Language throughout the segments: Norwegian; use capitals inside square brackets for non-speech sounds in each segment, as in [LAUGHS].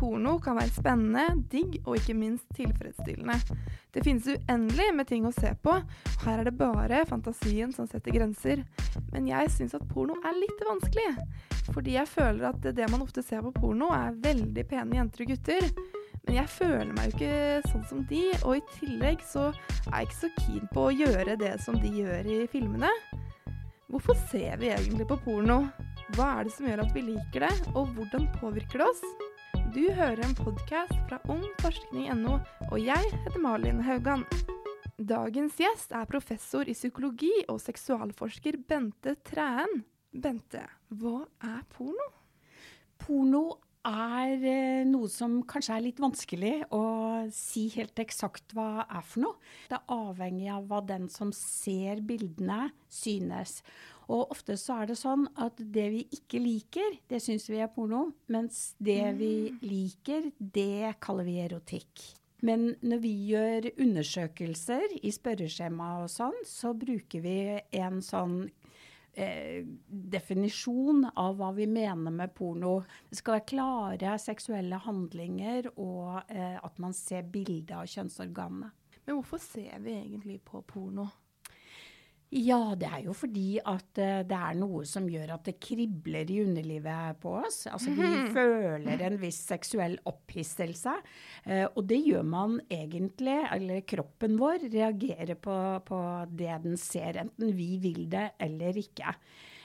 Porno kan være spennende, digg og ikke minst tilfredsstillende. Det finnes uendelig med ting å se på, og her er det bare fantasien som setter grenser. Men jeg syns at porno er litt vanskelig, fordi jeg føler at det man ofte ser på porno, er veldig pene jenter og gutter. Men jeg føler meg jo ikke sånn som de, og i tillegg så er jeg ikke så keen på å gjøre det som de gjør i filmene. Hvorfor ser vi egentlig på porno? Hva er det som gjør at vi liker det, og hvordan påvirker det oss? Du hører en podkast fra ungforskning.no, og jeg heter Malin Haugan. Dagens gjest er professor i psykologi og seksualforsker Bente Træen. Bente, hva er porno? Porno er eh, noe som kanskje er litt vanskelig å si helt eksakt hva er for noe. Det er avhengig av hva den som ser bildene, synes. Og ofte så er det sånn at det vi ikke liker, det syns vi er porno. Mens det vi Mm. liker, det kaller vi erotikk. Men når vi gjør undersøkelser i spørreskjema og sånn, så bruker vi en sånn eh, definisjon av hva vi mener med porno. Det skal være klare seksuelle handlinger, og eh, at man ser bilde av kjønnsorganene. Men hvorfor ser vi egentlig på porno? Ja, det er jo fordi at eh, det er noe som gjør at det kribler i underlivet på oss. Altså vi føler en viss seksuell opphisselse. eh, og det gjør man egentlig, eller kroppen vår reagerer på, på det den ser, enten vi vil det eller ikke.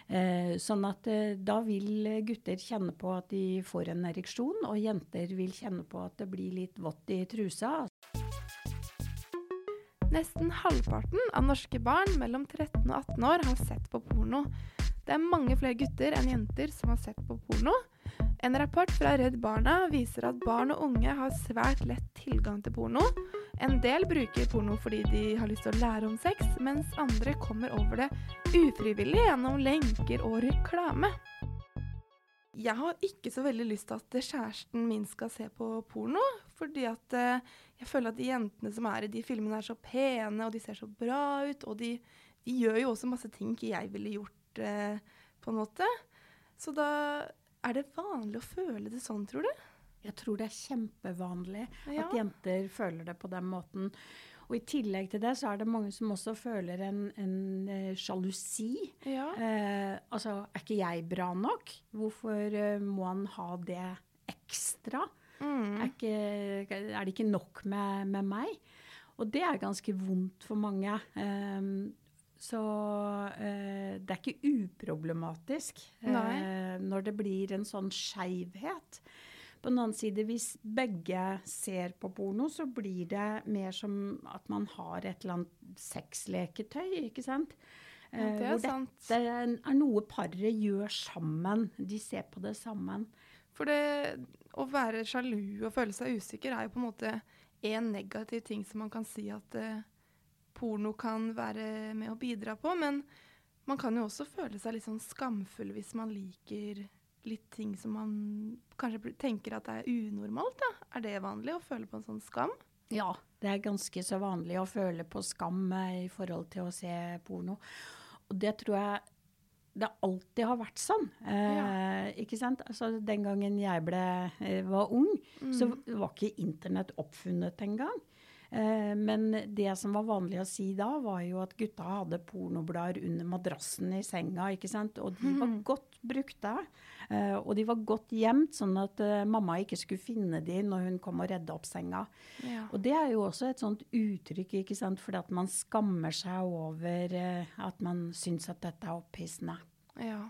Eh, sånn at da vil gutter kjenne på at de får en ereksjon, og jenter vil kjenne på at det blir litt vått i trusa. Nesten halvparten av norske barn mellom 13 og 18 år har sett på porno. Det er mange flere gutter enn jenter som har sett på porno. En rapport fra Redd Barna viser at barn og unge har svært lett tilgang til porno. En del bruker porno fordi de har lyst til å lære om sex, mens andre kommer over det ufrivillig gjennom lenker og reklame. Jeg har ikke så veldig lyst til at kjæresten min skal se på porno, fordi at eh, jeg føler at de jentene som er i de filmene er så pene, og de ser så bra ut, og de, de gjør jo også masse ting ikke jeg ville gjort, eh, på en måte. Så da er det vanlig å føle det sånn, tror du? Jeg tror det er kjempevanlig Ja. at jenter føler det på den måten. Og i tillegg til det så er det mange som også føler en, en eh, sjalusi. Ja. Eh, altså, er ikke jeg bra nok? Hvorfor eh, må han ha det ekstra? Mm. Er, ikke, er det ikke nok med, med meg? Og det er ganske vondt for mange. Um, så uh, det er ikke uproblematisk eh, når det blir en sånn skeivhet. På den annen side, hvis begge ser på porno, så blir det mer som at man har et eller annet sexleketøy, ikke sant? Ja, det er Eh, hvor sant. dette er noe paret gjør sammen. De ser på det sammen. For det å være sjalu og føle seg usikker er jo på en måte en negativ ting som man kan si at eh, porno kan være med å bidra på. Men man kan jo også føle seg litt sånn skamfull hvis man liker litt ting som man kanskje tenker at er unormalt. da. Er det vanlig å føle på en sånn skam? Ja, det er ganske så vanlig å føle på skam eh, i forhold til å se porno. Og det tror jeg det alltid har vært sånn. Eh, ikke sant? Altså, den gangen jeg ble, eh, var ung, så var ikke internett oppfunnet engang. Eh, men det som var vanlig å si da, var jo at gutta hadde pornoblader under madrassen i senga. ikke sant? Og de var godt brukte. eh, og de var godt gjemt, sånn at eh, mamma ikke skulle finne de når hun kom og redde opp senga. Ja. Og det er jo også et sånt uttrykk, ikke sant, fordi at man skammer seg over eh, at man syns at dette er opphissende. ja.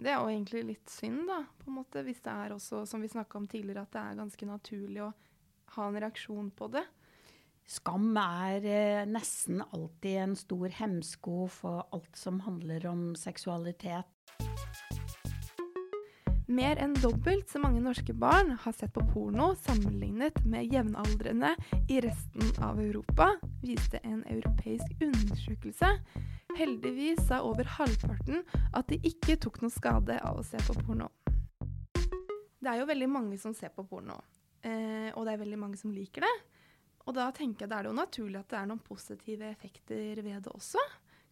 Det er jo egentlig litt synd, da, på en måte, hvis det er også, som vi snakka om tidligere, at det er ganske naturlig å ha en reaksjon på det. Skam er eh, nesten alltid en stor hemsko for alt som handler om seksualitet. Mer enn dobbelt så mange norske barn har sett på porno sammenlignet med jevnaldrende i resten av Europa, viste en europeisk undersøkelse. Heldigvis sa over halvparten at de ikke tok noe skade av å se på porno. Det er jo veldig mange som ser på porno, eh, og det er veldig mange som liker det. Og da tenker jeg det er jo naturlig at det er noen positive effekter ved det også.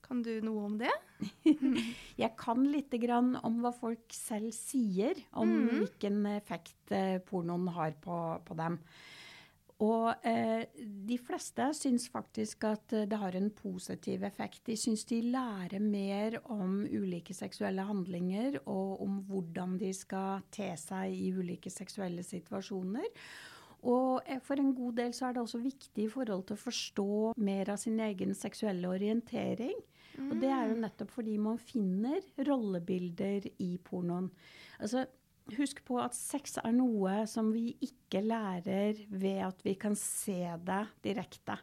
Kan du noe om det? [LAUGHS] Jeg kan litt om hva folk selv sier om Mm. hvilken effekt eh, pornoen har på, på dem. Og eh, de fleste syns faktisk at eh, det har en positiv effekt. De syns de lærer mer om ulike seksuelle handlinger og om hvordan de skal te seg i ulike seksuelle situasjoner. Og eh, for en god del så er det også viktig i forhold til å forstå mer av sin egen seksuelle orientering. Og det er jo nettopp fordi man finner rollebilder i pornoen. Altså, husk på at sex er noe som vi ikke lærer ved at vi kan se det direkte.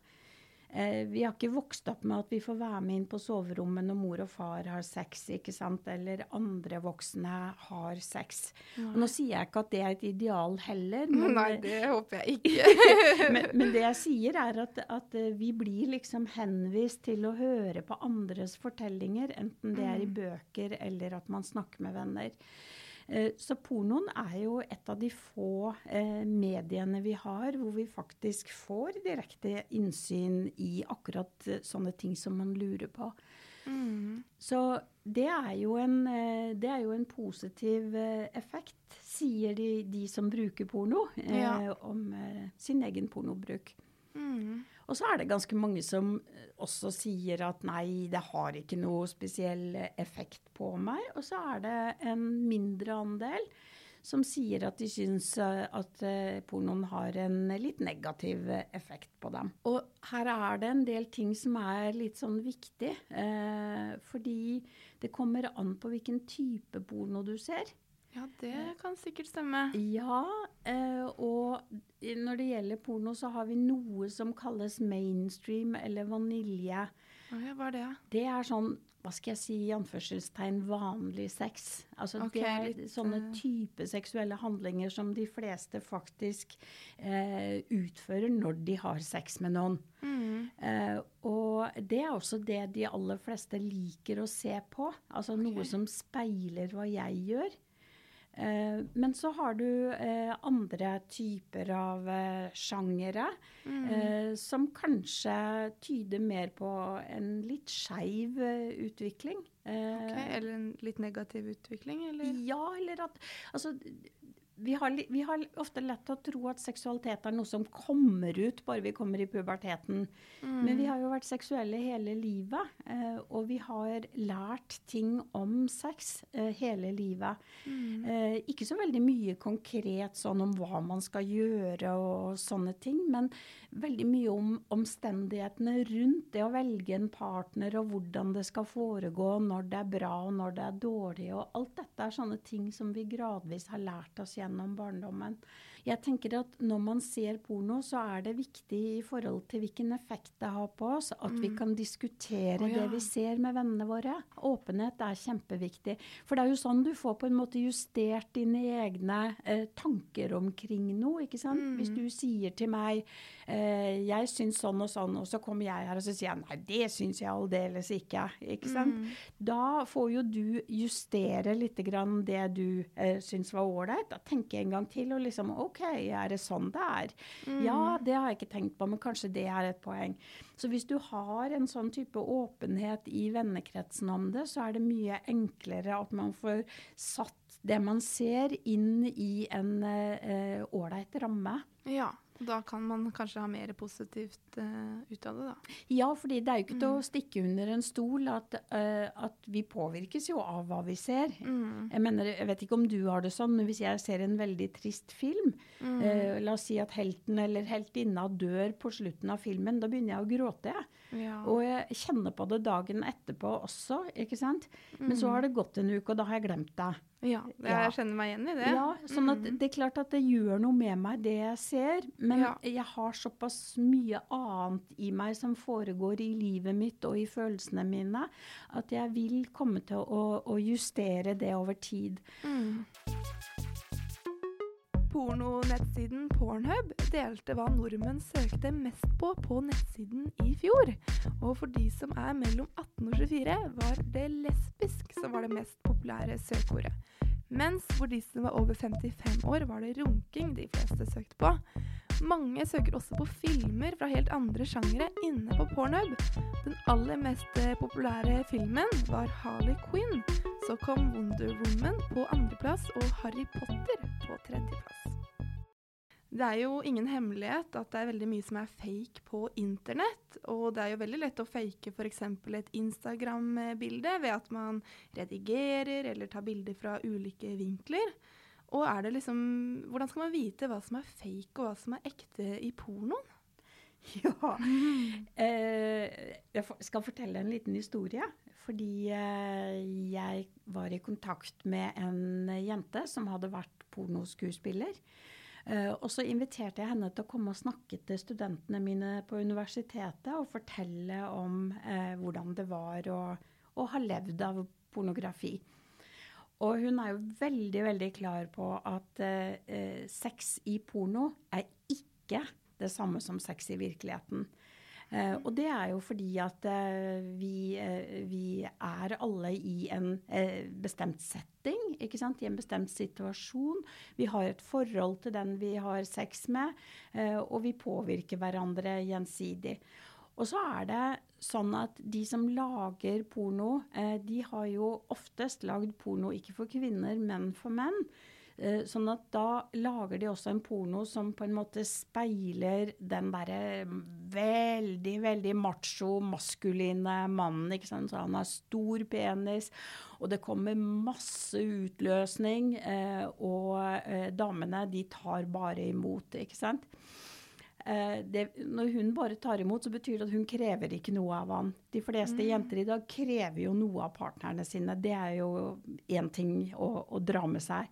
Eh, vi har ikke vokst opp med at vi får være med inn på soverommet når mor og far har sex, ikke sant? eller andre voksne har sex. Og nå sier jeg ikke at det er et ideal heller. [LAUGHS] men Nei, det håper jeg ikke. [LAUGHS] men, men det jeg sier, er at, at eh, vi blir liksom henvist til å høre på andres fortellinger, enten det er i bøker eller at man snakker med venner. Eh, Så pornoen er jo et av de få eh, mediene vi har hvor vi faktisk får direkte innsyn i akkurat eh, sånne ting som man lurer på. Mm. Så det er jo en, det er jo en positiv effekt, sier de, de som bruker porno, eh, Ja. om sin egen pornobruk. Mm. Og så er det ganske mange som eh, også sier at nei, det har ikke noe spesiell effekt på meg. Og så er det en mindre andel som sier at de syns eh, at eh, pornoen har en litt negativ effekt på dem. Og her er det en del ting som er litt sånn viktig, fordi det kommer an på hvilken type porno du ser. Ja, det kan sikkert stemme. Ja, eh, og når det gjelder porno, så har vi noe som kalles mainstream eller vanilje. Ja, hva er det? Det er sånn, hva skal jeg si, i anførselstegn, vanlig sex. Altså okay, det er sånne eh, type seksuelle handlinger som de fleste faktisk eh, utfører når de har sex med noen. Mm. Eh, og det er også det de aller fleste liker å se på. Altså noe som speiler hva jeg gjør. Eh, men så har du eh, andre typer av eh, sjangere Mm. eh, som kanskje tyder mer på en litt skeiv utvikling. Eh, Ok, Eller en litt negativ utvikling, eller? ja, eller at Altså, vi har, vi har ofte lett til å tro at seksualitet er noe som kommer ut bare vi kommer i puberteten. Mm. Men vi har jo vært seksuelle hele livet, eh, og vi har lært ting om sex eh, hele livet. Mm. Eh, ikke så veldig mye konkret sånn om hva man skal gjøre og sånne ting, men veldig mye om omstendighetene rundt det å velge en partner og hvordan det skal foregå, når det er bra og når det er dårlig. Og alt dette er sånne ting som vi gradvis har lært oss gjennom barndommen. Jeg tenker at når man ser porno, så er det viktig i forhold til hvilken effekt det har på oss, at vi kan diskutere oh, ja. det vi ser med vennene våre. Åpenhet er kjempeviktig. For det er jo sånn du får på en måte justert dine egne eh, tanker omkring noe, ikke sant? Mm. Hvis du sier til meg eh, 'jeg syns sånn og sånn', og så kommer jeg her og så sier jeg 'nei, det syns jeg aldeles ikke', ikke sant? Mm. Da får jo du justere litt grann det du eh, syns var ålreit. Da tenker jeg en gang til og liksom OK, er det sånn det er? Mm. Ja, det har jeg ikke tenkt på, men kanskje det er et poeng. Så hvis du har en sånn type åpenhet i vennekretsen om det, så er det mye enklere at man får satt det man ser, inn i en ålreit uh, ramme. Ja, da kan man kanskje ha mer positivt uh, ut av det, da. Ja, fordi det er jo ikke til å stikke under en stol at, uh, at vi påvirkes jo av hva vi ser. Mm. Jeg mener, jeg vet ikke om du har det sånn, men hvis jeg ser en veldig trist film, Mm. uh, la oss si at helten eller heltinna dør på slutten av filmen, da begynner jeg å gråte. jeg. Ja. Og jeg kjenner på det dagen etterpå også, ikke sant? Men så har det gått en uke, og da har jeg glemt det. ja, jeg Ja. kjenner meg igjen i det. Ja, sånn at Mm. det er klart at det gjør noe med meg, det jeg ser. Men Ja. jeg har såpass mye annet i meg som foregår i livet mitt og i følelsene mine, at jeg vil komme til å, å justere det over tid. Mm. Pornonettsiden Pornhub delte hva nordmenn søkte mest på på nettsiden i fjor. Og for de som er mellom 18 og 24, var det lesbisk som var det mest populære søkeordet. Mens for de som var over 55 år, var det runking de fleste søkte på. Mange søker også på filmer fra helt andre sjangere inne på Pornhub. Den aller mest eh, populære filmen var Harley Quinn. Så kom Wonder Woman på andreplass og Harry Potter på tredjeplass. Det er jo ingen hemmelighet at det er veldig mye som er fake på internett. Og det er jo veldig lett å fake f.eks. et Instagram-bilde ved at man redigerer eller tar bilder fra ulike vinkler. Og er det liksom Hvordan skal man vite hva som er fake og hva som er ekte i pornoen? [LAUGHS] Ja. Eh, jeg skal fortelle en liten historie. Fordi eh, jeg var i kontakt med en jente som hadde vært pornoskuespiller. Eh, og så inviterte jeg henne til å komme og snakke til studentene mine på universitetet og fortelle om uh, hvordan det var å, å, ha levd av pornografi. Og hun er jo veldig, veldig klar på at eh, sex i porno er ikke det samme som sex i virkeligheten. Eh, og det er jo fordi at eh, vi, uh, vi, er alle i en bestemt setting, ikke sant? i en bestemt situasjon. Vi har et forhold til den vi har sex med, og vi påvirker hverandre gjensidig. Og så er det sånn at de som lager porno, de har jo oftest lagd porno ikke for kvinner, men for menn. Eh, sånn at da lager de også en porno som på en måte speiler den derre veldig, veldig macho, maskuline mannen. ikke sant? Så han har stor penis, og det kommer masse utløsning. Eh, og eh, damene, de tar bare imot, ikke sant. Det, når hun bare tar imot, så betyr det at hun krever ikke noe av han. De fleste mm. jenter i dag krever jo noe av partnerne sine. Det er jo én ting å, å, dra med seg.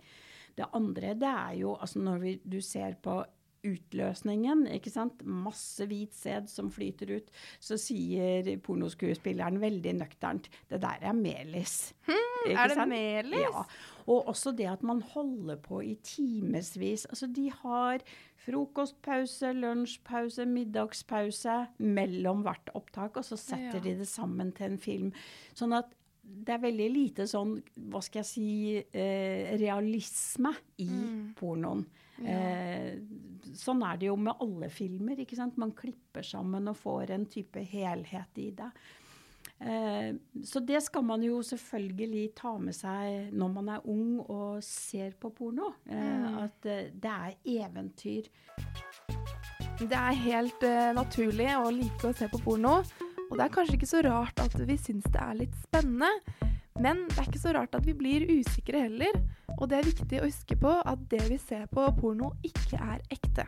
Det andre det er jo altså når vi, du ser på utløsningen, ikke sant. Masse hvit sæd som flyter ut. Så sier pornoskuespilleren veldig nøkternt det der er melis. Hmm, er det sant? melis? Ja. Og også det at man holder på i timevis. Altså de har frokostpause, lunsjpause, middagspause mellom hvert opptak, og så setter ja. de det sammen til en film. Sånn at det er veldig lite sånn, hva skal jeg si, eh, realisme i mm. pornoen. Ja. Eh, sånn er det jo med alle filmer. ikke sant? Man klipper sammen og får en type helhet i det. Eh, så det skal man jo selvfølgelig ta med seg når man er ung og ser på porno. Eh, mm. At eh, det er eventyr. Det er helt uh, naturlig å like å se på porno. Og det er kanskje ikke så rart at vi syns det er litt spennende, men det er ikke så rart at vi blir usikre heller. Og det er viktig å huske på at det vi ser på porno, ikke er ekte.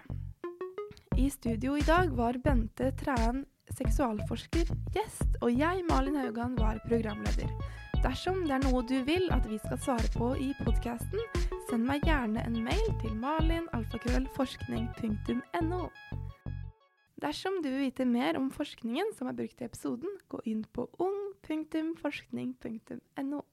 I studio i dag var Bente Træen seksualforsker gjest, og jeg, Malin Haugan, var programleder. Dersom det er noe du vil at vi skal svare på i podkasten, send meg gjerne en mail til malinalfakrøllforskning.no. Dersom du vil vite mer om forskningen som er brukt i episoden, gå inn på ung.forskning.no.